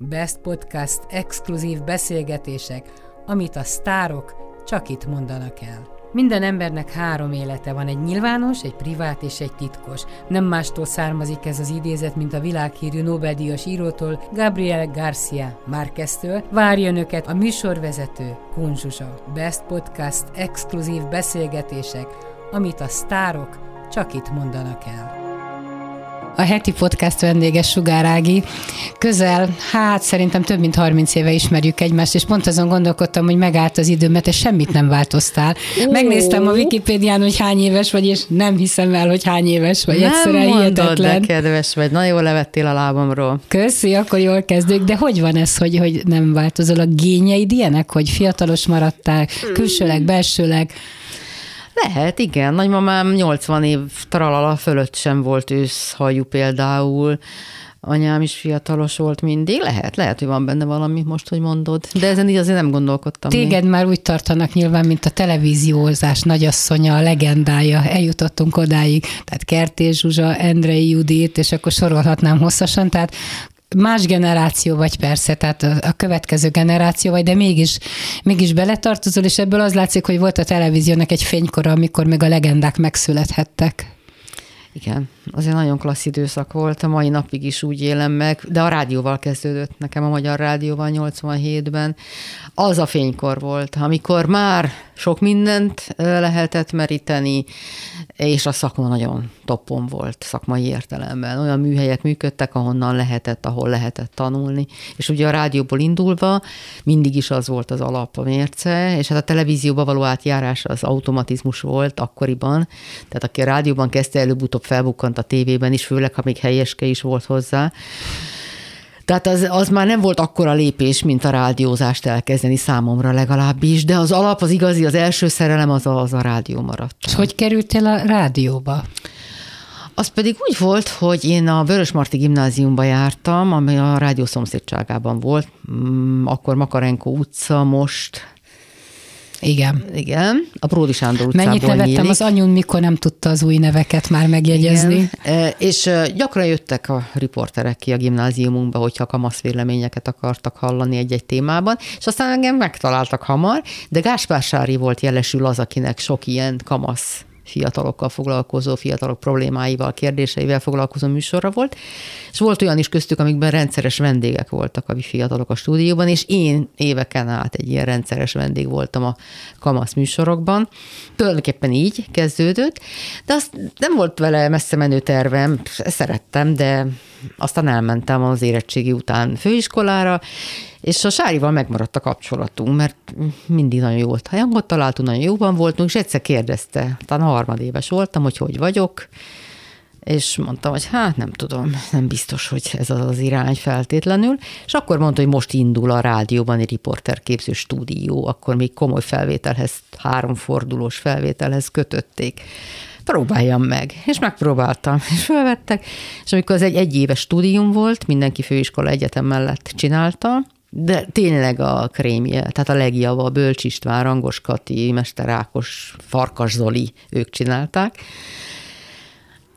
Best Podcast exkluzív beszélgetések, amit a sztárok csak itt mondanak el. Minden embernek három élete van, egy nyilvános, egy privát és egy titkos. Nem mástól származik ez az idézet, mint a világhírű Nobel-díjas írótól, Gabriel Garcia Márqueztől. Várja önöket a műsorvezető, Kunzsusa. Best Podcast exkluzív beszélgetések, amit a sztárok csak itt mondanak el a heti podcast vendége Sugár Ági. Közel, hát szerintem több mint 30 éve ismerjük egymást, és pont azon gondolkodtam, hogy megállt az idő, mert semmit nem változtál. Megnéztem a Wikipédián, hogy hány éves vagy, és nem hiszem el, hogy hány éves vagy. Nem Egyszerűen mondod, hihetetlen. de kedves vagy. Nagyon jól levettél a lábamról. Köszi, akkor jól kezdők. De hogy van ez, hogy, hogy nem változol? A gényeid ilyenek, hogy fiatalos maradtál, külsőleg, belsőleg? Lehet, igen. Nagymamám 80 év tralala fölött sem volt őszhajú például. Anyám is fiatalos volt mindig. Lehet, lehet, hogy van benne valami most, hogy mondod. De ezen így azért nem gondolkodtam. Téged még. már úgy tartanak nyilván, mint a televíziózás nagyasszonya, a legendája. Eljutottunk odáig. Tehát Kertész Zsuzsa, Endrei Judit, és akkor sorolhatnám hosszasan. Tehát más generáció vagy persze, tehát a, következő generáció vagy, de mégis, mégis beletartozol, és ebből az látszik, hogy volt a televíziónak egy fénykora, amikor még a legendák megszülethettek. Igen, azért nagyon klassz időszak volt, a mai napig is úgy élem meg, de a rádióval kezdődött nekem, a Magyar Rádióval 87-ben. Az a fénykor volt, amikor már sok mindent lehetett meríteni, és a szakma nagyon toppon volt szakmai értelemben. Olyan műhelyek működtek, ahonnan lehetett, ahol lehetett tanulni. És ugye a rádióból indulva mindig is az volt az alap, a mérce, és hát a televízióba való átjárás az automatizmus volt akkoriban. Tehát aki a rádióban kezdte, előbb-utóbb felbukkant a tévében is, főleg, ha még helyeske is volt hozzá. Tehát az, az már nem volt akkora lépés, mint a rádiózást elkezdeni számomra legalábbis, de az alap, az igazi, az első szerelem az a, az a rádió maradt. És hogy kerültél a rádióba? Az pedig úgy volt, hogy én a Vörösmarty gimnáziumba jártam, ami a rádió szomszédságában volt, mm, akkor Makarenko utca, most igen. Igen, a Pródi Sándor utcában Mennyit nevettem nyílik. az anyun, mikor nem tudta az új neveket már megjegyezni. Igen. E, és gyakran jöttek a riporterek ki a gimnáziumunkba, hogyha kamasz véleményeket akartak hallani egy-egy témában, és aztán engem megtaláltak hamar, de Gáspár Sári volt jelesül az, akinek sok ilyen kamasz fiatalokkal foglalkozó, fiatalok problémáival, kérdéseivel foglalkozó műsorra volt, és volt olyan is köztük, amikben rendszeres vendégek voltak a fiatalok a stúdióban, és én éveken át egy ilyen rendszeres vendég voltam a kamasz műsorokban. Tulajdonképpen így kezdődött, de azt nem volt vele messze menő tervem, szerettem, de aztán elmentem az érettségi után főiskolára, és a Sárival megmaradt a kapcsolatunk, mert mindig nagyon jó volt hangot találtunk, nagyon jóban voltunk, és egyszer kérdezte, talán harmadéves voltam, hogy hogy vagyok, és mondtam, hogy hát nem tudom, nem biztos, hogy ez az az irány feltétlenül, és akkor mondta, hogy most indul a rádióban egy riporterképző stúdió, akkor még komoly felvételhez, háromfordulós felvételhez kötötték. Próbáljam meg. És megpróbáltam, és felvettek, és amikor az egy egyéves stúdium volt, mindenki főiskola egyetem mellett csinálta, de tényleg a krémje, tehát a legjabb, a Bölcs István, Rangos Kati, Mester Ákos, Farkas Zoli, ők csinálták.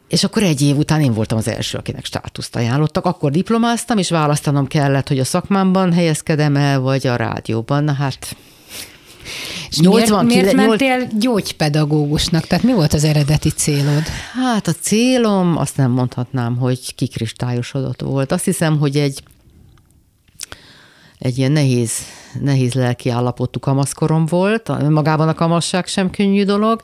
És akkor egy év után én voltam az első, akinek státuszt ajánlottak. Akkor diplomáztam, és választanom kellett, hogy a szakmámban helyezkedem el, vagy a rádióban. Na hát és 80, miért, miért mentél gyógypedagógusnak? Tehát mi volt az eredeti célod? Hát a célom, azt nem mondhatnám, hogy kikristályosodott volt. Azt hiszem, hogy egy egy ilyen nehéz, nehéz lelki állapotú kamaszkorom volt. Magában a kamasság sem könnyű dolog.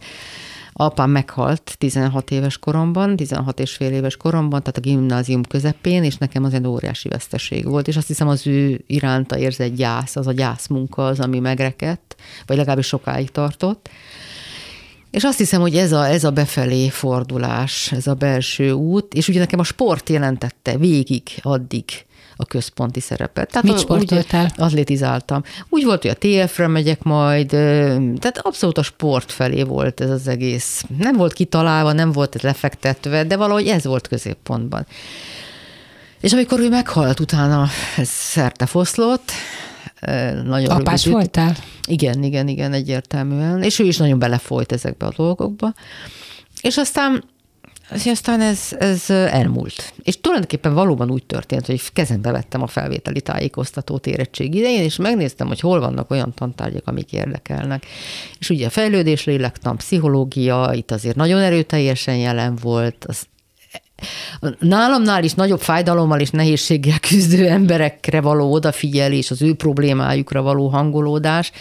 Apám meghalt 16 éves koromban, 16 és fél éves koromban, tehát a gimnázium közepén, és nekem az egy óriási veszteség volt, és azt hiszem az ő iránta érzett gyász, az a gyászmunka az, ami megrekedt, vagy legalábbis sokáig tartott. És azt hiszem, hogy ez a, ez a befelé fordulás, ez a belső út, és ugye nekem a sport jelentette végig addig a központi szerepet. Tehát Mit sportoltál? Úgy, atlétizáltam. Úgy volt, hogy a TF-re megyek majd, tehát abszolút a sport felé volt ez az egész. Nem volt kitalálva, nem volt ez lefektetve, de valahogy ez volt középpontban. És amikor ő meghalt, utána ez szerte foszlott, nagyon Apás rövid. voltál? Igen, igen, igen, egyértelműen. És ő is nagyon belefolyt ezekbe a dolgokba. És aztán És aztán ez, ez elmúlt. És tulajdonképpen valóban úgy történt, hogy kezembe vettem a felvételi tájékoztatót érettség idején, és megnéztem, hogy hol vannak olyan tantárgyak, amik érdekelnek. És ugye a fejlődés lélektan, pszichológia, itt azért nagyon erőteljesen jelen volt, az nálamnál is nagyobb fájdalommal és nehézséggel küzdő emberekre való odafigyelés, az ő problémájukra való hangolódás,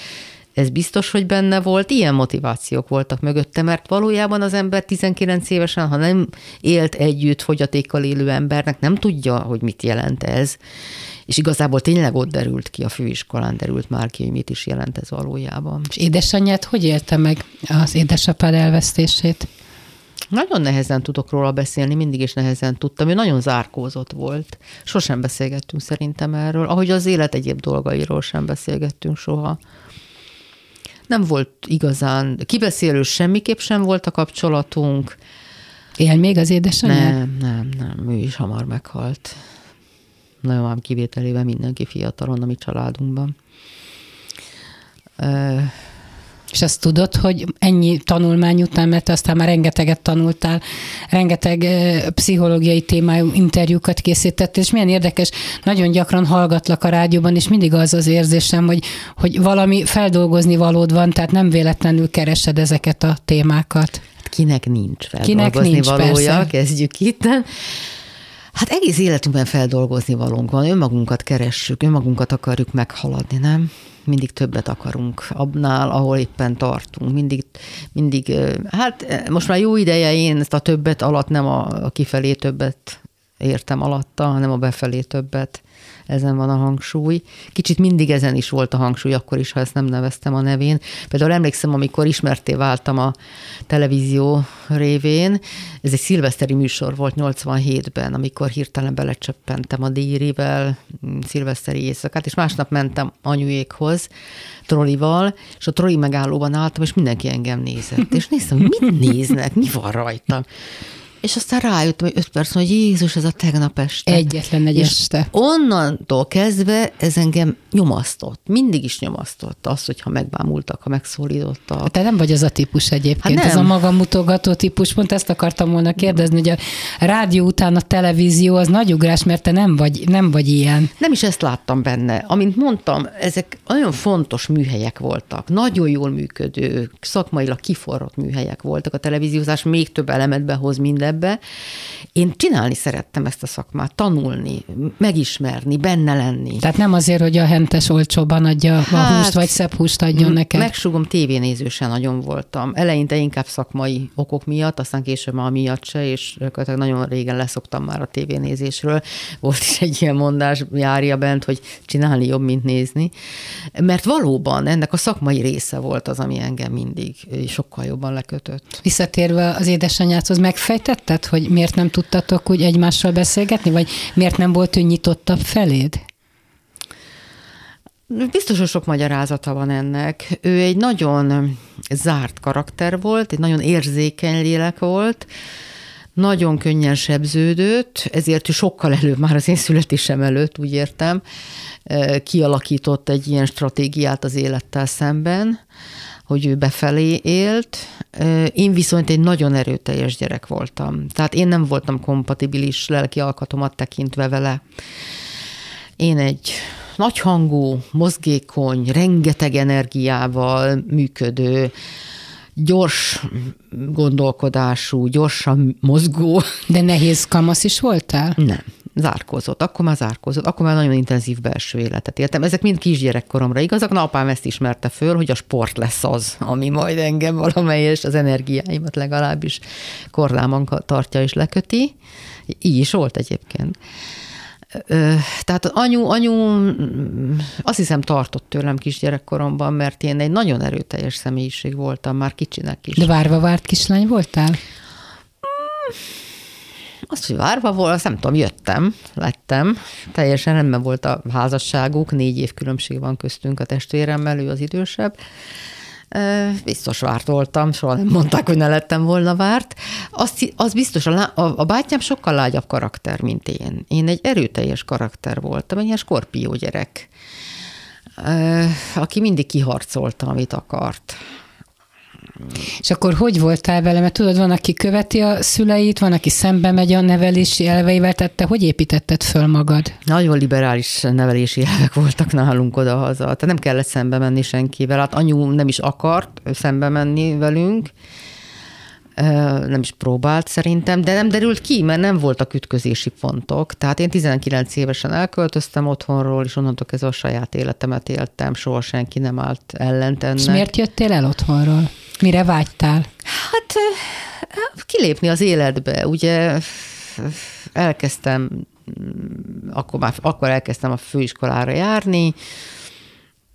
ez biztos, hogy benne volt, ilyen motivációk voltak mögötte, mert valójában az ember 19 évesen, ha nem élt együtt fogyatékkal élő embernek, nem tudja, hogy mit jelent ez. És igazából tényleg ott derült ki, a főiskolán derült már ki, hogy mit is jelent ez valójában. És édesanyját hogy élte meg az édesapád elvesztését? Nagyon nehezen tudok róla beszélni, mindig is nehezen tudtam. Ő nagyon zárkózott volt. Sosem beszélgettünk szerintem erről, ahogy az élet egyéb dolgairól sem beszélgettünk soha nem volt igazán, kibeszélő semmiképp sem volt a kapcsolatunk. Él még az édesanyja? Nem, nem, nem, ő is hamar meghalt. Nagyon ám kivételével mindenki fiatalon a mi családunkban. És azt tudod, hogy ennyi tanulmány után, mert aztán már rengeteget tanultál, rengeteg pszichológiai témájú interjúkat készítettél, és milyen érdekes, nagyon gyakran hallgatlak a rádióban, és mindig az az érzésem, hogy, hogy valami feldolgozni valód van, tehát nem véletlenül keresed ezeket a témákat. Hát kinek nincs feldolgozni Kinek nincs, valója, persze. kezdjük itt. Hát egész életünkben feldolgozni valónk van, önmagunkat keressük, önmagunkat akarjuk meghaladni, nem? Mindig többet akarunk abnál, ahol éppen tartunk. Mindig, mindig, hát most már jó ideje én ezt a többet alatt nem a, kifelé többet értem alatta, hanem a befelé többet ezen van a hangsúly. Kicsit mindig ezen is volt a hangsúly, akkor is, ha ezt nem neveztem a nevén. Például emlékszem, amikor ismerté váltam a televízió révén, ez egy szilveszteri műsor volt 87-ben, amikor hirtelen belecsöppentem a díjrivel, mm, szilveszteri éjszakát, és másnap mentem anyuékhoz, trollival, és a trolli megállóban álltam, és mindenki engem nézett. És néztem, mit néznek, mi van rajtam. És aztán rájöttem, hogy öt perc, hogy Jézus, ez a tegnap este. Egyetlen egy és este. onnantól kezdve ez engem nyomasztott. Mindig is nyomasztott az, hogyha megbámultak, ha megszólítottak. Te nem vagy az a típus egyébként, hát nem. ez a magamutogató típus. Pont ezt akartam volna kérdezni, hogy a rádió után a televízió az nagy ugrás, mert te nem vagy, nem vagy ilyen. Nem is ezt láttam benne. Amint mondtam, ezek nagyon fontos műhelyek voltak. Nagyon jól működő, szakmailag kiforrott műhelyek voltak. A televíziózás még több elemet behoz minden ebbe. Én csinálni szerettem ezt a szakmát, tanulni, megismerni, benne lenni. Tehát nem azért, hogy a hentes olcsóban adja hát, a húst, vagy szebb húst adjon neked? Megsugom, tévénézősen nagyon voltam. Eleinte inkább szakmai okok miatt, aztán később már miatt se, és nagyon régen leszoktam már a tévénézésről. Volt is egy ilyen mondás, járja bent, hogy csinálni jobb, mint nézni. Mert valóban ennek a szakmai része volt az, ami engem mindig sokkal jobban lekötött. Visszatérve az édesanyádhoz, megfejtett értetted, hogy miért nem tudtatok úgy egymással beszélgetni, vagy miért nem volt ő nyitottabb feléd? Biztos, hogy sok magyarázata van ennek. Ő egy nagyon zárt karakter volt, egy nagyon érzékeny lélek volt, nagyon könnyen sebződött, ezért ő sokkal előbb, már az én születésem előtt, úgy értem, kialakított egy ilyen stratégiát az élettel szemben, hogy ő befelé élt. Én viszont egy nagyon erőteljes gyerek voltam. Tehát én nem voltam kompatibilis lelki alkatomat tekintve vele. Én egy nagyhangú, mozgékony, rengeteg energiával működő, gyors gondolkodású, gyorsan mozgó. De nehéz kamasz is voltál? Nem zárkózott, akkor már zárkózott, akkor már nagyon intenzív belső életet éltem. Ezek mind kisgyerekkoromra igazak, na apám ezt ismerte föl, hogy a sport lesz az, ami majd engem valamelyes az energiáimat legalábbis korlámon tartja és leköti. Így is volt egyébként. Tehát anyu, anyu azt hiszem tartott tőlem kisgyerekkoromban, mert én egy nagyon erőteljes személyiség voltam, már kicsinek is. De várva várt kislány voltál? Mm, azt, hogy várva azt nem tudom, jöttem, lettem. Teljesen rendben volt a házasságuk, négy év különbség van köztünk a testvéremmel, ő az idősebb. Biztos várt voltam, soha nem mondták, hogy ne lettem volna várt. Azt, az biztos, a, a, a bátyám sokkal lágyabb karakter, mint én. Én egy erőteljes karakter voltam, egy ilyen skorpió gyerek, aki mindig kiharcolta, amit akart És akkor hogy voltál vele? Mert tudod, van, aki követi a szüleit, van, aki szembe megy a nevelési elveivel, tehát te hogy építetted föl magad? Nagyon liberális nevelési elvek voltak nálunk oda-haza. Tehát nem kellett szembe menni senkivel. Hát anyu nem is akart szembe menni velünk, nem is próbált szerintem, de nem derült ki, mert nem voltak ütközési pontok. Tehát én 19 évesen elköltöztem otthonról, és onnantól kezdve a saját életemet éltem, soha senki nem állt ellent ennek. És miért jöttél el otthonról? Mire vágytál? Hát kilépni az életbe. Ugye elkezdtem, akkor, már, akkor elkezdtem a főiskolára járni,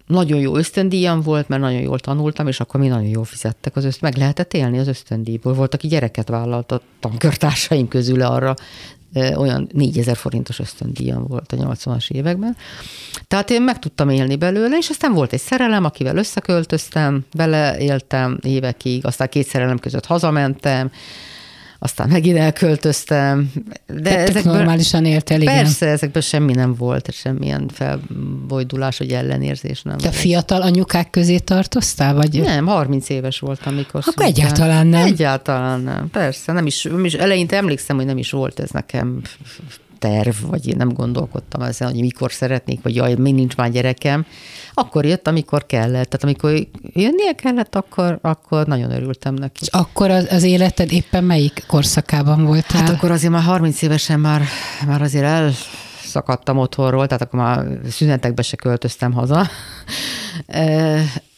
nagyon jó ösztöndíjam volt, mert nagyon jól tanultam, és akkor mi nagyon jól fizettek az öszt, meg lehetett élni az ösztöndíjból. Volt, aki gyereket vállalt a tankörtársaim közül arra, olyan 4000 forintos ösztöndíjam volt a 80-as években. Tehát én meg tudtam élni belőle, és aztán volt egy szerelem, akivel összeköltöztem, vele éltem évekig, aztán két szerelem között hazamentem, aztán megint elköltöztem. De ezekből, normálisan éltél, igen. Persze, ezekből semmi nem volt, semmilyen felbojdulás, vagy ellenérzés nem. Te fiatal anyukák közé tartoztál? Vagy? Nem, 30 éves voltam, mikor Akkor szültem. egyáltalán nem. Egyáltalán nem, persze. Nem is, nem is, eleinte emlékszem, hogy nem is volt ez nekem terv, vagy én nem gondolkodtam ezen, hogy mikor szeretnék, vagy jaj, még nincs már gyerekem. Akkor jött, amikor kellett. Tehát amikor jönnie kellett, akkor, akkor nagyon örültem neki. És akkor az, az életed éppen melyik korszakában voltál? Hát akkor azért már 30 évesen már, már azért el szakadtam otthonról, tehát akkor már szünetekbe se költöztem haza.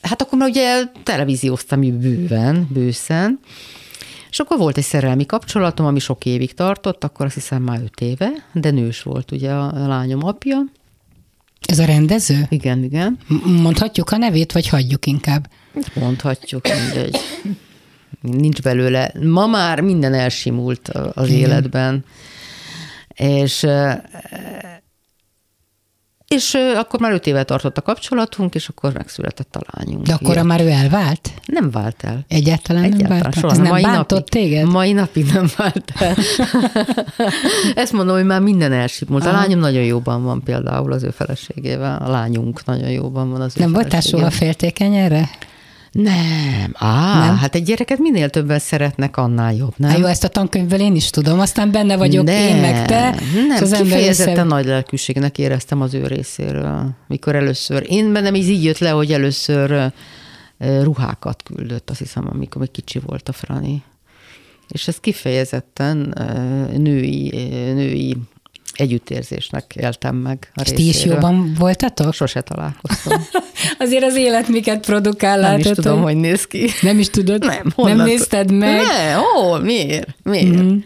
Hát akkor már ugye televízióztam bőven, bőszen, és akkor volt egy szerelmi kapcsolatom, ami sok évig tartott, akkor azt hiszem már öt éve, de nős volt ugye a lányom apja. Ez a rendező? Igen, igen. Mondhatjuk a nevét, vagy hagyjuk inkább? Mondhatjuk, mindegy. Nincs belőle. Ma már minden elsimult az igen. életben. És és akkor már öt éve tartott a kapcsolatunk, és akkor megszületett a lányunk. De akkor már ő elvált? Nem vált el. Egyáltalán, Egyáltalán nem vált soha. Ez nem mai bántott napig, téged? Mai napig nem vált el. Ezt mondom, hogy már minden elsipult. A lányom nagyon jóban van például az ő feleségével. A lányunk nagyon jóban van az ő Nem voltál soha féltékeny erre? Nem. Á, nem? hát egy gyereket minél többen szeretnek, annál jobb, nem? Há, jó, ezt a tankönyvből én is tudom, aztán benne vagyok nem, én meg te. Nem, az kifejezetten össze... nagy lelkűségnek éreztem az ő részéről, mikor először. Én bennem így, így jött le, hogy először ruhákat küldött, azt hiszem, amikor még kicsi volt a Frani. És ez kifejezetten női, női együttérzésnek éltem meg a És ti is jobban voltatok? Sose találkoztam. Azért az élet miket produkál, Nem látod, is tudom, hogy néz ki. Nem is tudod? Nem. Nem nézted meg? Nem, ó, miért? Miért? Mm.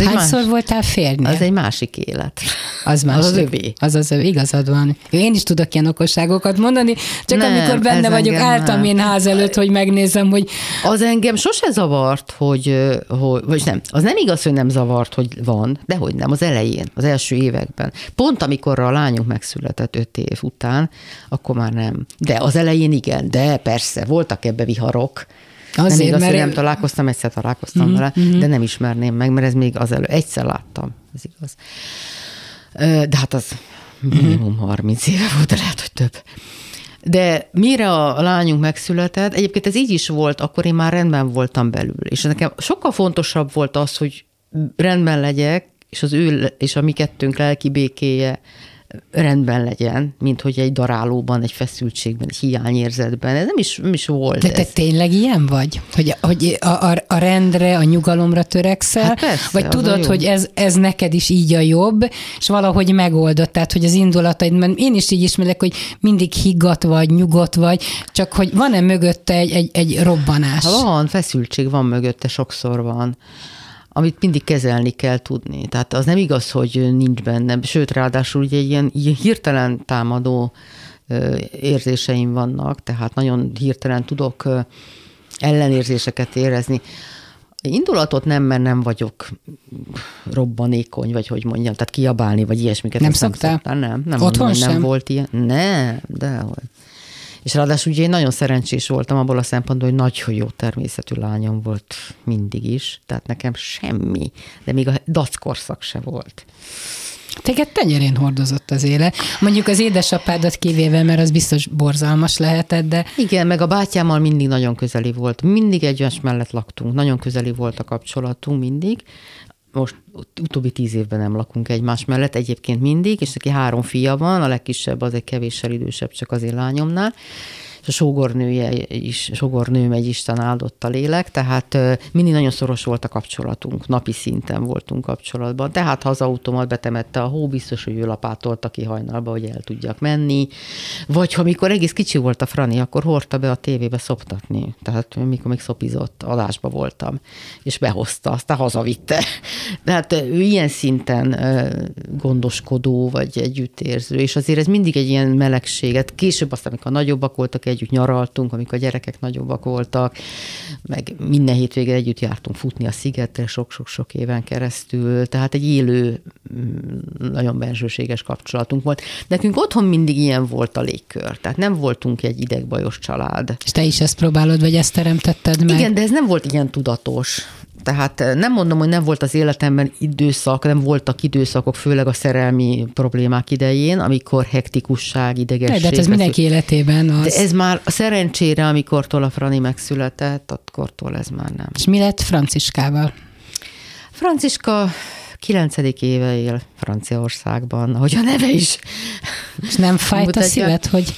És hányszor más... voltál férni? Az egy másik élet. Az más. Az az övé. Az az övé, igazad van. Én is tudok ilyen okosságokat mondani, csak nem, amikor benne vagyok, álltam én ház előtt, hogy megnézem, hogy... Az engem sose zavart, hogy, hogy, vagy nem, az nem igaz, hogy nem zavart, hogy van, de hogy nem, az elején, az első években. Pont amikor a lányunk megszületett öt év után, akkor már nem. De az elején igen, de persze, voltak ebbe viharok, Azért, nem igaz, mert... hogy nem találkoztam, egyszer találkoztam mm-hmm. vele, mm-hmm. de nem ismerném meg, mert ez még az elő. Egyszer láttam, ez igaz. De hát az minimum 30 éve volt, de lehet, hogy több. De mire a lányunk megszületett, egyébként ez így is volt, akkor én már rendben voltam belül. És nekem sokkal fontosabb volt az, hogy rendben legyek, és az ő és a mi kettőnk lelki békéje rendben legyen, mint hogy egy darálóban, egy feszültségben, egy hiányérzetben. Ez nem is, nem is volt. De te ez. tényleg ilyen vagy? Hogy, hogy a, a, a rendre, a nyugalomra törekszel? Hát persze, vagy tudod, hogy ez, ez neked is így a jobb, és valahogy megoldott, tehát hogy az indulataid, mert én is így ismerek, hogy mindig higgadt vagy, nyugodt vagy, csak hogy van-e mögötte egy, egy, egy robbanás? Ha van, feszültség van mögötte, sokszor van amit mindig kezelni kell tudni. Tehát az nem igaz, hogy nincs benne, sőt, ráadásul ugye ilyen, ilyen hirtelen támadó érzéseim vannak, tehát nagyon hirtelen tudok ellenérzéseket érezni. Indulatot nem, mert nem vagyok robbanékony, vagy hogy mondjam, tehát kiabálni, vagy ilyesmiket. Nem szoktál? Nem, nem, nem Otthon mondom, sem? nem volt ilyen. Nem, de hogy. És ráadásul ugye én nagyon szerencsés voltam abból a szempontból, hogy nagyon jó természetű lányom volt mindig is, tehát nekem semmi, de még a dackorszak se volt. Téged tenyerén hordozott az éle. Mondjuk az édesapádat kivéve, mert az biztos borzalmas lehetett, de... Igen, meg a bátyámmal mindig nagyon közeli volt. Mindig egymás mellett laktunk. Nagyon közeli volt a kapcsolatunk mindig. Most utóbbi tíz évben nem lakunk egymás mellett, egyébként mindig, és neki három fia van, a legkisebb az egy kevéssel idősebb, csak az én lányomnál és a sógornője is, sógornőm egy Isten áldott a lélek, tehát mindig nagyon szoros volt a kapcsolatunk, napi szinten voltunk kapcsolatban. Tehát ha az automat betemette a hó, biztos, hogy ő lapátolta ki hajnalba, hogy el tudjak menni. Vagy ha mikor egész kicsi volt a Frani, akkor hordta be a tévébe szoptatni. Tehát mikor még szopizott, adásba voltam, és behozta, aztán hazavitte. Tehát ő ilyen szinten gondoskodó, vagy együttérző, és azért ez mindig egy ilyen melegséget. Később aztán, amikor nagyobbak voltak, együtt nyaraltunk, amikor a gyerekek nagyobbak voltak, meg minden hétvége együtt jártunk futni a szigetre sok-sok-sok éven keresztül, tehát egy élő, mm, nagyon bensőséges kapcsolatunk volt. Nekünk otthon mindig ilyen volt a légkör, tehát nem voltunk egy idegbajos család. És te is ezt próbálod, vagy ezt teremtetted meg? Igen, de ez nem volt ilyen tudatos. Tehát eh, nem mondom, hogy nem volt az életemben időszak, nem voltak időszakok, főleg a szerelmi problémák idején, amikor hektikusság, idegesség. De, de hát ez mindenki életében az. De ez már szerencsére, amikor a Frani megszületett, akkortól ez már nem. És mi lett Franciskával? Franciska kilencedik éve él Franciaországban, ahogy a neve is. És nem fájt a szívet, hogy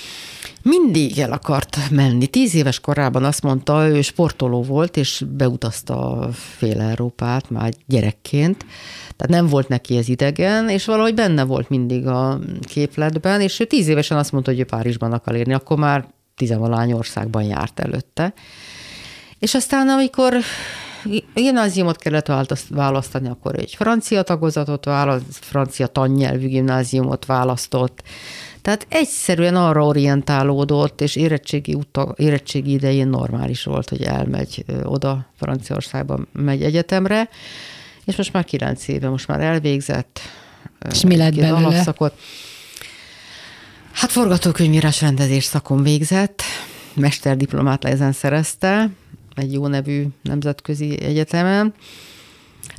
mindig el akart menni. Tíz éves korában azt mondta, ő sportoló volt, és beutazta fél Európát már gyerekként. Tehát nem volt neki ez idegen, és valahogy benne volt mindig a képletben, és ő tíz évesen azt mondta, hogy ő Párizsban akar érni, akkor már tizenvalány országban járt előtte. És aztán, amikor gimnáziumot kellett választani, akkor egy francia tagozatot választ, francia tannyelvű gimnáziumot választott, tehát egyszerűen arra orientálódott, és érettségi, uta, érettségi idején normális volt, hogy elmegy oda Franciaországba, megy egyetemre, és most már kilenc éve, most már elvégzett. És mi lett belőle? Alapszakot. Hát forgatókönyvírás rendezés szakon végzett, mesterdiplomát ezen szerezte, egy jó nevű nemzetközi egyetemen.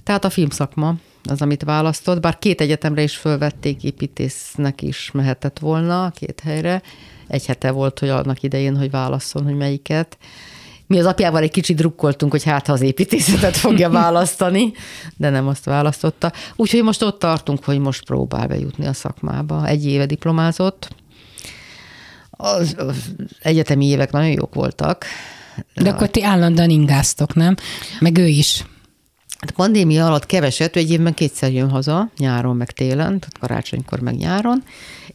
Tehát a filmszakma az, amit választott, bár két egyetemre is fölvették, építésznek is mehetett volna, két helyre. Egy hete volt, hogy annak idején, hogy válasszon, hogy melyiket. Mi az apjával egy kicsit drukkoltunk, hogy hát ha az építészetet fogja választani, de nem azt választotta. Úgyhogy most ott tartunk, hogy most próbál bejutni a szakmába. Egy éve diplomázott. Az, az egyetemi évek nagyon jók voltak. De akkor ti állandóan ingáztok, nem? Meg ő is. Hát a pandémia alatt keveset, egy évben kétszer jön haza, nyáron meg télen, tehát karácsonykor meg nyáron.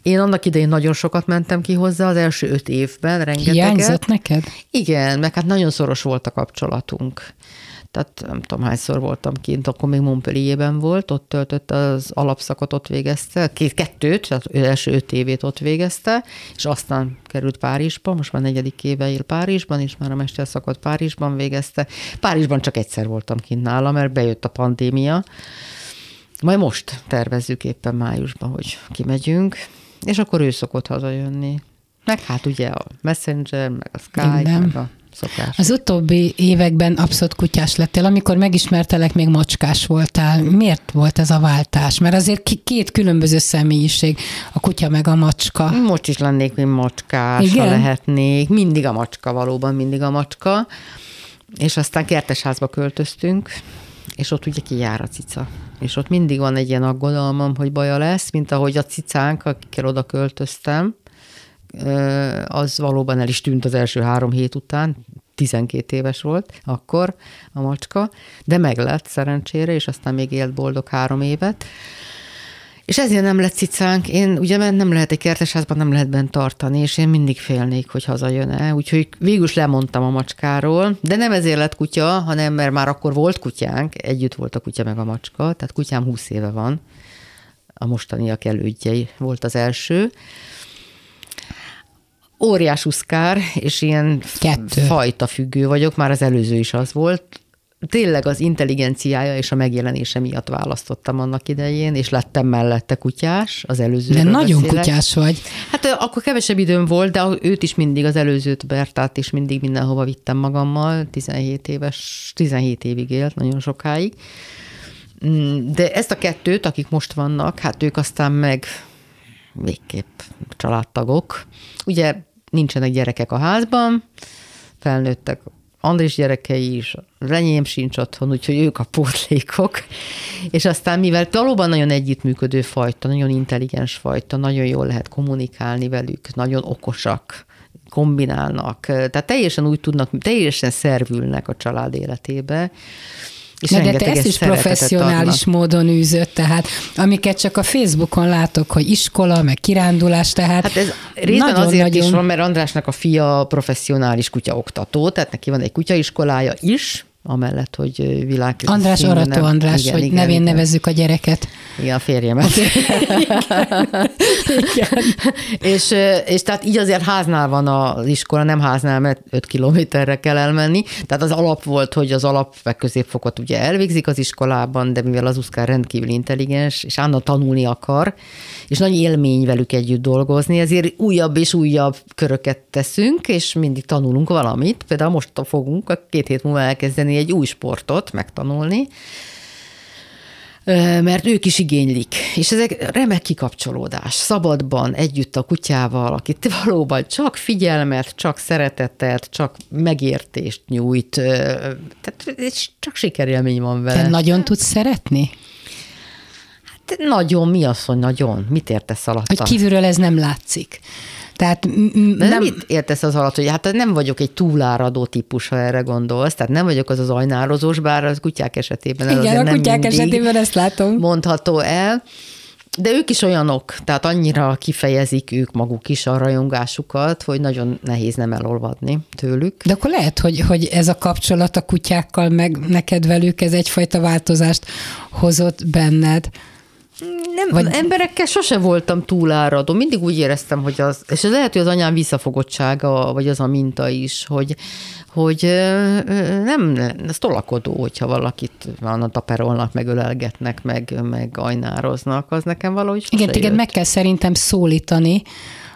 Én annak idején nagyon sokat mentem ki hozzá, az első öt évben, rengeteget. Hiányzott neked? Igen, meg hát nagyon szoros volt a kapcsolatunk tehát nem tudom hányszor voltam kint, akkor még Montpellierben volt, ott töltött az alapszakot, ott végezte, két, kettőt, tehát első öt évét ott végezte, és aztán került Párizsba, most már negyedik éve él Párizsban, és már a mesterszakot Párizsban végezte. Párizsban csak egyszer voltam kint nála, mert bejött a pandémia. Majd most tervezzük éppen májusban, hogy kimegyünk, és akkor ő szokott hazajönni. Meg hát ugye a Messenger, meg a Skype, Minden. meg a szokás. Az utóbbi években abszolút kutyás lettél, amikor megismertelek, még macskás voltál. Miért volt ez a váltás? Mert azért két különböző személyiség, a kutya meg a macska. Most is lennék, mint macskás, Igen? ha lehetnék. Mindig a macska, valóban mindig a macska. És aztán kertesházba költöztünk, és ott ugye kijár a cica. És ott mindig van egy ilyen aggodalmam, hogy baja lesz, mint ahogy a cicánk, akikkel oda költöztem, az valóban el is tűnt az első három hét után, 12 éves volt akkor a macska, de meg lett szerencsére, és aztán még élt boldog három évet. És ezért nem lett cicánk. Én ugye nem lehet egy kertesházban, nem lehet bent tartani, és én mindig félnék, hogy hazajön-e. Úgyhogy végül is lemondtam a macskáról, de nem ezért lett kutya, hanem mert már akkor volt kutyánk, együtt volt a kutya meg a macska, tehát kutyám 20 éve van, a mostaniak elődjei volt az első óriás uszkár, és ilyen Kettő. fajta függő vagyok, már az előző is az volt. Tényleg az intelligenciája és a megjelenése miatt választottam annak idején, és lettem mellette kutyás, az előző. De nagyon beszélek. kutyás vagy. Hát akkor kevesebb időm volt, de őt is mindig, az előzőt Bertát is mindig mindenhova vittem magammal, 17 éves, 17 évig élt, nagyon sokáig Mm, de ezt a kettőt, akik most vannak, hát ők aztán meg végképp családtagok. Ugye nincsenek gyerekek a házban, felnőttek Andris gyerekei is, Renyém sincs otthon, úgyhogy ők a pótlékok. És aztán, mivel valóban nagyon együttműködő fajta, nagyon intelligens fajta, nagyon jól lehet kommunikálni velük, nagyon okosak, kombinálnak, tehát teljesen úgy tudnak, teljesen szervülnek a család életébe, és Na de te ezt is professzionális adnak. módon űzött, tehát amiket csak a Facebookon látok, hogy iskola, meg kirándulás, tehát Hát ez részben nagyon, azért nagyon... is van, mert Andrásnak a fia professzionális kutyaoktató, tehát neki van egy kutyaiskolája is, amellett, hogy világ... András Arató András, igen, hogy igen, nevén igen. nevezzük a gyereket. Igen, a férjemet. igen. és, és tehát így azért háznál van az iskola, nem háznál, mert 5 kilométerre kell elmenni. Tehát az alap volt, hogy az alap meg középfokot ugye elvégzik az iskolában, de mivel az Uszkár rendkívül intelligens, és Anna tanulni akar, és nagy élmény velük együtt dolgozni, ezért újabb és újabb köröket teszünk, és mindig tanulunk valamit. Például most fogunk a két hét múlva elkezdeni egy új sportot megtanulni, mert ők is igénylik. És ezek remek kikapcsolódás, szabadban, együtt a kutyával, akit valóban csak figyelmet, csak szeretetet, csak megértést nyújt. Tehát csak sikerélmény van vele. Te nagyon tudsz szeretni? Hát nagyon, mi az, hogy nagyon? Mit értesz alatt? Hogy kívülről ez nem látszik. Tehát m- nem... Mit értesz az alatt, hogy hát nem vagyok egy túláradó típus, ha erre gondolsz, tehát nem vagyok az az ajnározós, bár az kutyák esetében ez Igen, a kutyák esetében ezt látom. Mondható el. De ők is olyanok, tehát annyira kifejezik ők maguk is a rajongásukat, hogy nagyon nehéz nem elolvadni tőlük. De akkor lehet, hogy, hogy ez a kapcsolat a kutyákkal, meg neked velük, ez egyfajta változást hozott benned. Nem, Vagy... emberekkel sose voltam túláradó. Mindig úgy éreztem, hogy az, és ez lehet, hogy az anyám visszafogottsága, vagy az a minta is, hogy, hogy nem, ez tolakodó, hogyha valakit van taperolnak, meg ölelgetnek, meg, meg ajnároznak, az nekem valahogy Igen, téged meg kell szerintem szólítani,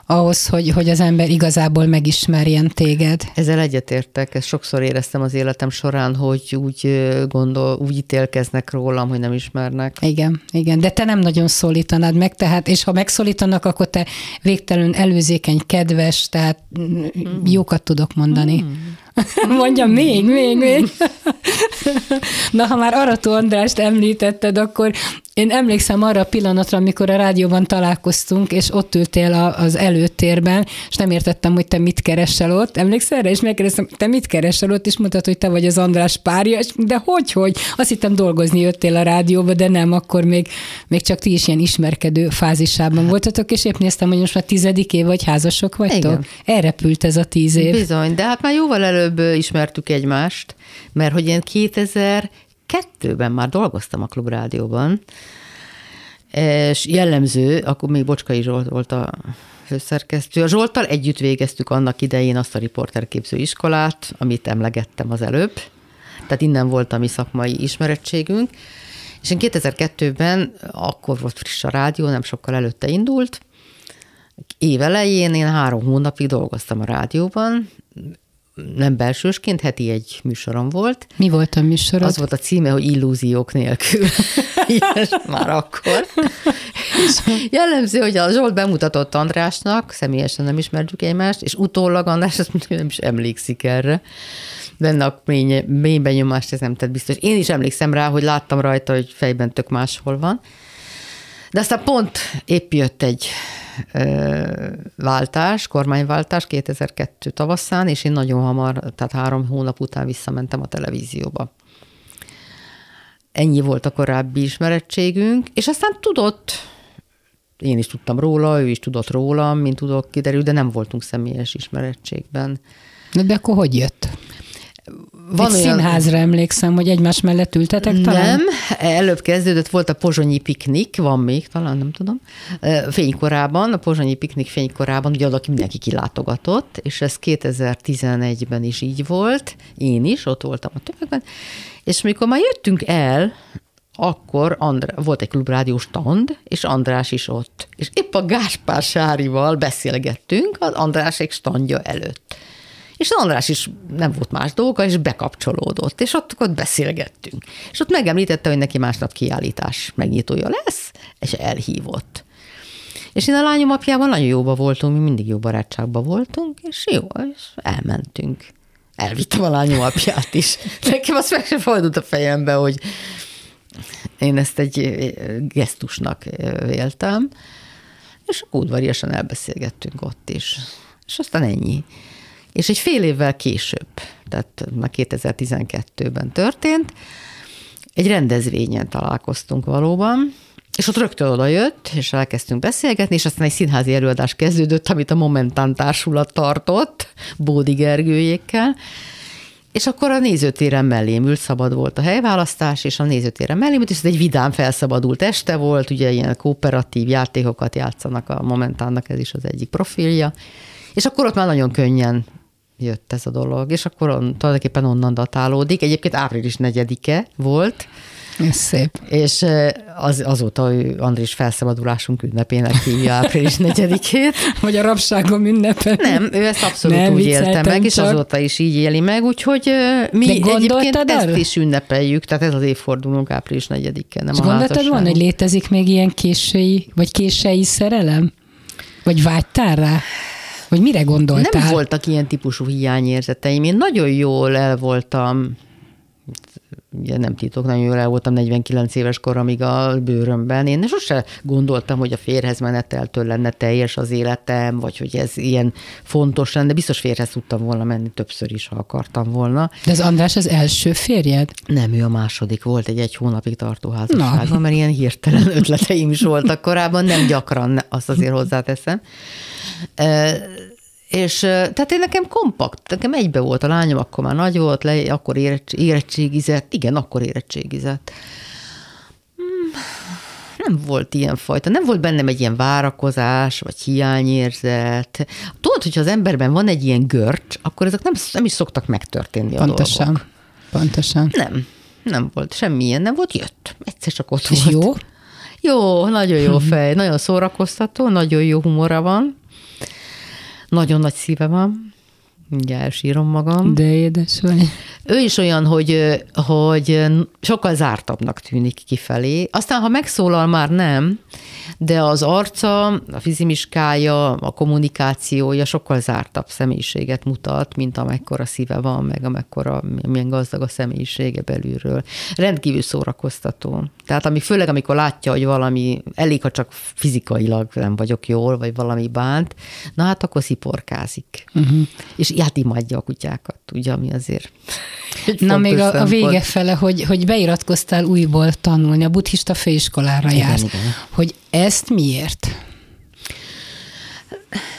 ahhoz, hogy, hogy az ember igazából megismerjen téged. Ezzel egyetértek, ezt sokszor éreztem az életem során, hogy úgy gondol, úgy ítélkeznek rólam, hogy nem ismernek. Igen, igen, de te nem nagyon szólítanád meg, tehát, és ha megszólítanak, akkor te végtelenül előzékeny, kedves, tehát mm. jókat tudok mondani. Mm. Mondjam még, még, még. Na, ha már Arató Andrást említetted, akkor én emlékszem arra a pillanatra, amikor a rádióban találkoztunk, és ott ültél a, az előtérben, és nem értettem, hogy te mit keresel ott. Emlékszel erre? És megkérdeztem, te mit keresel ott, és mondtad, hogy te vagy az András párja, és de hogy, hogy? Azt hittem dolgozni jöttél a rádióba, de nem, akkor még, még csak ti is ilyen ismerkedő fázisában hát. voltatok, és épp néztem, hogy most már tizedik év vagy házasok vagytok. Igen. Elrepült ez a tíz év. Bizony, de hát már jóval előbb ismertük egymást, mert hogy én 2000 kettőben már dolgoztam a Klubrádióban, és jellemző, akkor még Bocskai Zsolt volt a főszerkesztő. A Zsolttal együtt végeztük annak idején azt a riporterképző iskolát, amit emlegettem az előbb. Tehát innen volt a mi szakmai ismerettségünk. És én 2002-ben, akkor volt friss a rádió, nem sokkal előtte indult, év elején én három hónapig dolgoztam a rádióban, nem belsősként, heti egy műsorom volt. Mi volt a műsorod? Az volt a címe, hogy illúziók nélkül. Ilyes már akkor. És jellemző, hogy a Zsolt bemutatott Andrásnak, személyesen nem ismerjük egymást, és utólag András azt nem is emlékszik erre. Benne a mély, mély benyomást ez nem tett biztos. Én is emlékszem rá, hogy láttam rajta, hogy fejben tök máshol van. De aztán pont épp jött egy váltás, kormányváltás 2002 tavaszán, és én nagyon hamar, tehát három hónap után visszamentem a televízióba. Ennyi volt a korábbi ismerettségünk, és aztán tudott, én is tudtam róla, ő is tudott rólam, mint tudok kiderül, de nem voltunk személyes ismerettségben. De akkor hogy jött? Van Egy olyan... színházra emlékszem, hogy egymás mellett ültetek talán? Nem, előbb kezdődött, volt a pozsonyi piknik, van még, talán nem tudom, fénykorában, a pozsonyi piknik fénykorában, ugye oda mindenki kilátogatott, és ez 2011-ben is így volt, én is, ott voltam a többekben, és mikor már jöttünk el, akkor Andrá, volt egy klubrádió stand, és András is ott. És épp a Gáspár Sárival beszélgettünk az Andrásék standja előtt. És András is nem volt más dolga, és bekapcsolódott, és ott, ott beszélgettünk. És ott megemlítette, hogy neki másnap kiállítás megnyitója lesz, és elhívott. És én a lányom apjával nagyon jóba voltunk, mi mindig jó barátságban voltunk, és jó, és elmentünk. Elvittem a lányom apját is. Nekem azt meg sem fordult a fejembe, hogy én ezt egy gesztusnak véltem, és udvariasan elbeszélgettünk ott is. És aztán ennyi. És egy fél évvel később, tehát már 2012-ben történt, egy rendezvényen találkoztunk valóban, és ott rögtön oda jött, és elkezdtünk beszélgetni, és aztán egy színházi előadás kezdődött, amit a Momentán társulat tartott, Bódi Gergőjékkel, és akkor a nézőtéren mellém ült, szabad volt a helyválasztás, és a nézőtéren mellém ült, és ez egy vidám felszabadult este volt, ugye ilyen kooperatív játékokat játszanak a Momentánnak, ez is az egyik profilja. És akkor ott már nagyon könnyen jött ez a dolog, és akkor on, tulajdonképpen onnan datálódik. Egyébként április 4-e volt, ez szép. És az, azóta Andris felszabadulásunk ünnepének hívja április 4-ét. Vagy a rabságom ünnepe. Nem, ő ezt abszolút Nem, úgy élte meg, csak. és azóta is így éli meg, úgyhogy mi egyébként arra? ezt is ünnepeljük, tehát ez az évfordulónk április 4-e, nem és a gondoltad van, hogy létezik még ilyen késői, vagy késői szerelem? Vagy vágytál rá? Vagy mire gondoltál? Nem voltak ilyen típusú hiányérzeteim. Én nagyon jól el voltam ugye nem titok, nagyon jól el voltam 49 éves koramig a bőrömben. Én sose gondoltam, hogy a férhez meneteltől lenne teljes az életem, vagy hogy ez ilyen fontos lenne. Biztos férhez tudtam volna menni többször is, ha akartam volna. De az András az első férjed? Nem, ő a második. Volt egy egy hónapig tartó házasságban, mert ilyen hirtelen ötleteim is voltak korábban, nem gyakran, azt azért hozzáteszem. És tehát én nekem kompakt, nekem egybe volt a lányom, akkor már nagy volt, le, akkor érettségizett, igen, akkor érettségizett. Hmm, nem volt ilyen fajta, nem volt bennem egy ilyen várakozás, vagy hiányérzet. Tudod, hogyha az emberben van egy ilyen görcs, akkor ezek nem, nem is szoktak megtörténni Pontosan. a dolgok. Pontosan. Nem, nem volt semmilyen, nem volt, jött. Egyszer csak ott És volt. jó? Jó, nagyon jó fej, nagyon szórakoztató, nagyon jó humora van. Nagyon nagy szíve van, mindjárt elsírom magam. De édes vagy. Ő is olyan, hogy, hogy sokkal zártabbnak tűnik kifelé. Aztán, ha megszólal, már nem, de az arca, a fizimiskája, a kommunikációja sokkal zártabb személyiséget mutat, mint amekkora szíve van, meg amekkora, milyen gazdag a személyisége belülről. Rendkívül szórakoztató. Tehát amik, főleg amikor látja, hogy valami, elég, ha csak fizikailag nem vagyok jól, vagy valami bánt, na hát akkor sziporkázik. Uh-huh. És hát imádja a kutyákat, ugye, ami azért Na még a, a vége fele, hogy, hogy beiratkoztál újból tanulni, a buddhista főiskolára igen, jársz. Igen. Hogy ezt miért?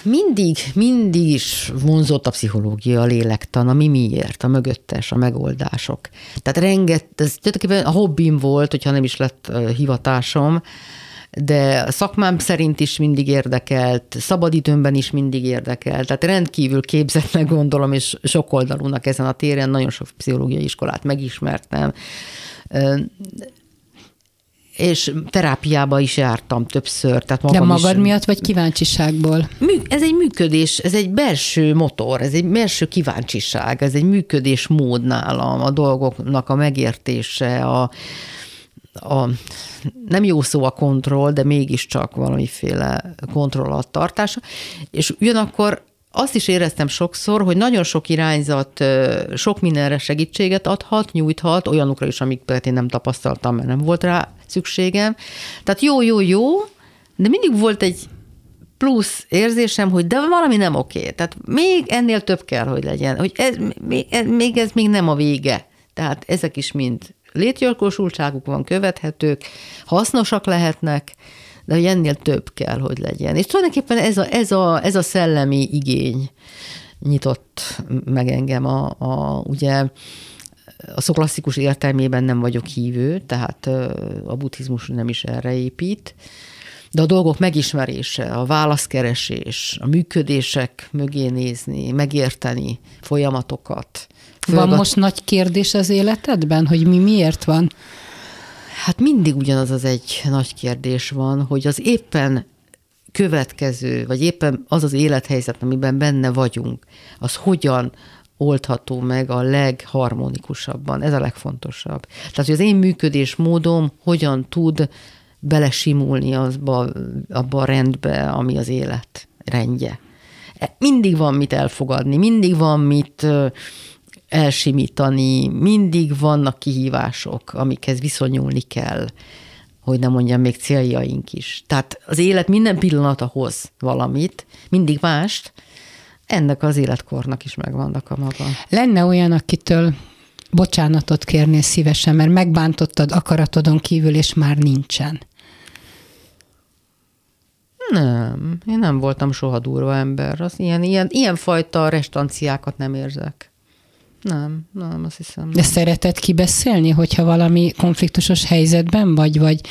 Mindig, mindig is vonzott a pszichológia, a lélektan, a mi miért, a mögöttes, a megoldások. Tehát renget, ez tulajdonképpen a hobbim volt, hogyha nem is lett hivatásom, de szakmám szerint is mindig érdekelt, szabadidőmben is mindig érdekelt, tehát rendkívül képzetnek gondolom, és sokoldalúnak ezen a téren, nagyon sok pszichológiai iskolát megismertem, és terápiába is jártam többször. Tehát magam De magad is, miatt, vagy kíváncsiságból? Ez egy működés, ez egy belső motor, ez egy belső kíváncsiság, ez egy működésmód nálam, a dolgoknak a megértése, a, a, nem jó szó a kontroll, de mégiscsak valamiféle kontroll alatt tartása, és ugyanakkor azt is éreztem sokszor, hogy nagyon sok irányzat sok mindenre segítséget adhat, nyújthat, olyanokra is, amiket én nem tapasztaltam, mert nem volt rá szükségem. Tehát jó, jó, jó, de mindig volt egy plusz érzésem, hogy de valami nem oké. Tehát még ennél több kell, hogy legyen. Hogy ez, még, ez, még nem a vége. Tehát ezek is mind létjogosultságuk van, követhetők, hasznosak lehetnek, de hogy ennél több kell, hogy legyen. És tulajdonképpen ez a, ez a, ez a szellemi igény nyitott meg engem a, a ugye a szó klasszikus értelmében nem vagyok hívő, tehát a buddhizmus nem is erre épít, de a dolgok megismerése, a válaszkeresés, a működések mögé nézni, megérteni folyamatokat, van most nagy kérdés az életedben, hogy mi miért van? Hát mindig ugyanaz az egy nagy kérdés van, hogy az éppen következő, vagy éppen az az élethelyzet, amiben benne vagyunk, az hogyan oldható meg a legharmonikusabban. Ez a legfontosabb. Tehát, hogy az én működésmódom hogyan tud belesimulni azba, abba a rendbe, ami az élet rendje. E, mindig van mit elfogadni, mindig van mit elsimítani, mindig vannak kihívások, amikhez viszonyulni kell, hogy nem mondjam, még céljaink is. Tehát az élet minden pillanata hoz valamit, mindig mást, ennek az életkornak is megvannak a maga. Lenne olyan, akitől bocsánatot kérnél szívesen, mert megbántottad akaratodon kívül, és már nincsen. Nem, én nem voltam soha durva ember. Az ilyen, ilyen, ilyen fajta restanciákat nem érzek. Nem, nem, azt hiszem. De szereted kibeszélni, hogyha valami konfliktusos helyzetben vagy, vagy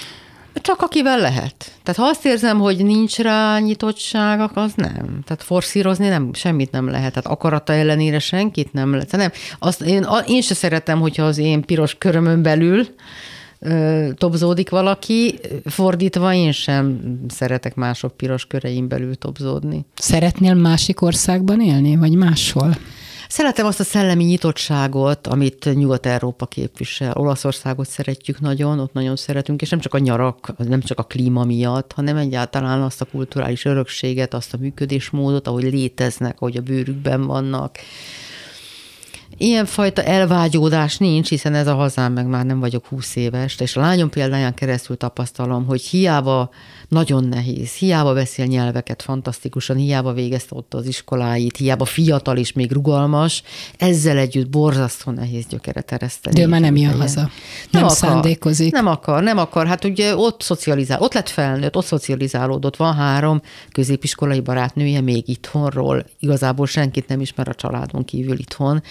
csak akivel lehet. Tehát ha azt érzem, hogy nincs rá nyitottság, az nem. Tehát forszírozni nem, semmit nem lehet. Tehát akarata ellenére senkit nem lehet. Nem. Azt, én, én se szeretem, hogyha az én piros körömön belül ö, tobzódik valaki, fordítva én sem szeretek mások piros köreim belül tobzódni. Szeretnél másik országban élni, vagy máshol? Szeretem azt a szellemi nyitottságot, amit Nyugat-Európa képvisel. Olaszországot szeretjük nagyon, ott nagyon szeretünk, és nem csak a nyarak, nem csak a klíma miatt, hanem egyáltalán azt a kulturális örökséget, azt a működésmódot, ahogy léteznek, ahogy a bőrükben vannak Ilyenfajta elvágyódás nincs, hiszen ez a hazám, meg már nem vagyok húsz éves, és a lányom példáján keresztül tapasztalom, hogy hiába nagyon nehéz, hiába beszél nyelveket fantasztikusan, hiába végezte ott az iskoláit, hiába fiatal és még rugalmas, ezzel együtt borzasztó nehéz gyökeret ereszteni. De ő már nem jön haza. Nem, nem akar, szándékozik. Nem akar, nem akar. Hát ugye ott szocializál, ott lett felnőtt, ott szocializálódott. Van három középiskolai barátnője még itthonról. Igazából senkit nem ismer a családon kívül itthon.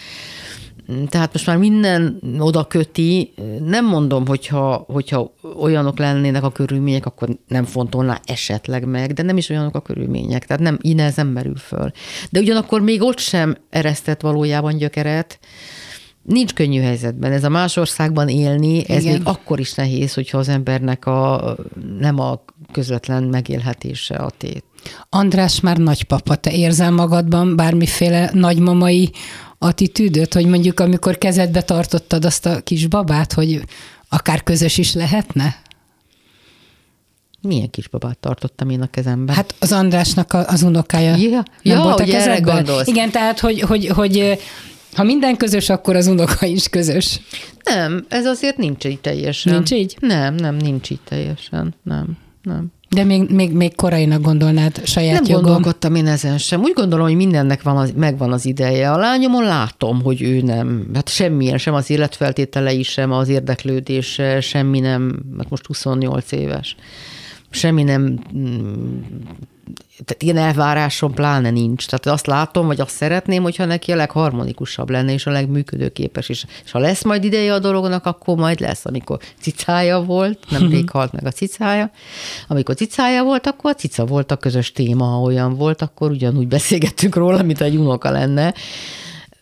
Tehát most már minden oda köti, nem mondom, hogyha, hogyha olyanok lennének a körülmények, akkor nem fontolná esetleg meg, de nem is olyanok a körülmények, tehát nem, így nem merül föl. De ugyanakkor még ott sem eresztett valójában gyökeret, Nincs könnyű helyzetben. Ez a más országban élni, Igen. ez még akkor is nehéz, hogyha az embernek a, nem a közvetlen megélhetése a tét. András már nagypapa, te érzel magadban bármiféle nagymamai attitűdöt, hogy mondjuk amikor kezedbe tartottad azt a kis babát, hogy akár közös is lehetne? Milyen kisbabát tartottam én a kezembe? Hát az Andrásnak az unokája ja, nem ja, volt a kezedben? Igen, tehát, hogy, hogy, hogy ha minden közös, akkor az unoka is közös. Nem, ez azért nincs így teljesen. Nincs így? Nem, nem, nincs így teljesen. Nem, nem. De még, még, még korainak gondolnád saját Nem jogom. gondolkodtam én ezen sem. Úgy gondolom, hogy mindennek van az, megvan az ideje. A lányomon látom, hogy ő nem, hát semmilyen, sem az életfeltételei, sem az érdeklődése, semmi nem, hát most 28 éves semmi nem tehát ilyen elvárásom pláne nincs. Tehát azt látom, vagy azt szeretném, hogyha neki a legharmonikusabb lenne, és a legműködőképes is. És ha lesz majd ideje a dolognak, akkor majd lesz. Amikor cicája volt, nemrég halt meg a cicája, amikor cicája volt, akkor a cica volt a közös téma, ha olyan volt, akkor ugyanúgy beszélgettünk róla, mint egy unoka lenne.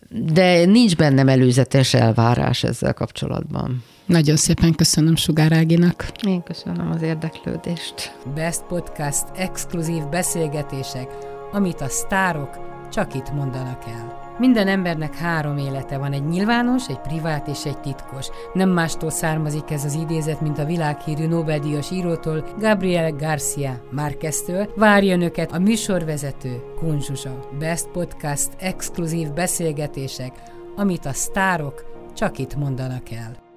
De nincs bennem előzetes elvárás ezzel kapcsolatban. Nagyon szépen köszönöm Sugár Áginak. Én köszönöm az érdeklődést. Best Podcast exkluzív beszélgetések, amit a sztárok csak itt mondanak el. Minden embernek három élete van, egy nyilvános, egy privát és egy titkos. Nem mástól származik ez az idézet, mint a világhírű Nobel-díjas írótól, Gabriel Garcia Márqueztől. Várja önöket a műsorvezető, Kunzsusa. Best Podcast exkluzív beszélgetések, amit a sztárok csak itt mondanak el.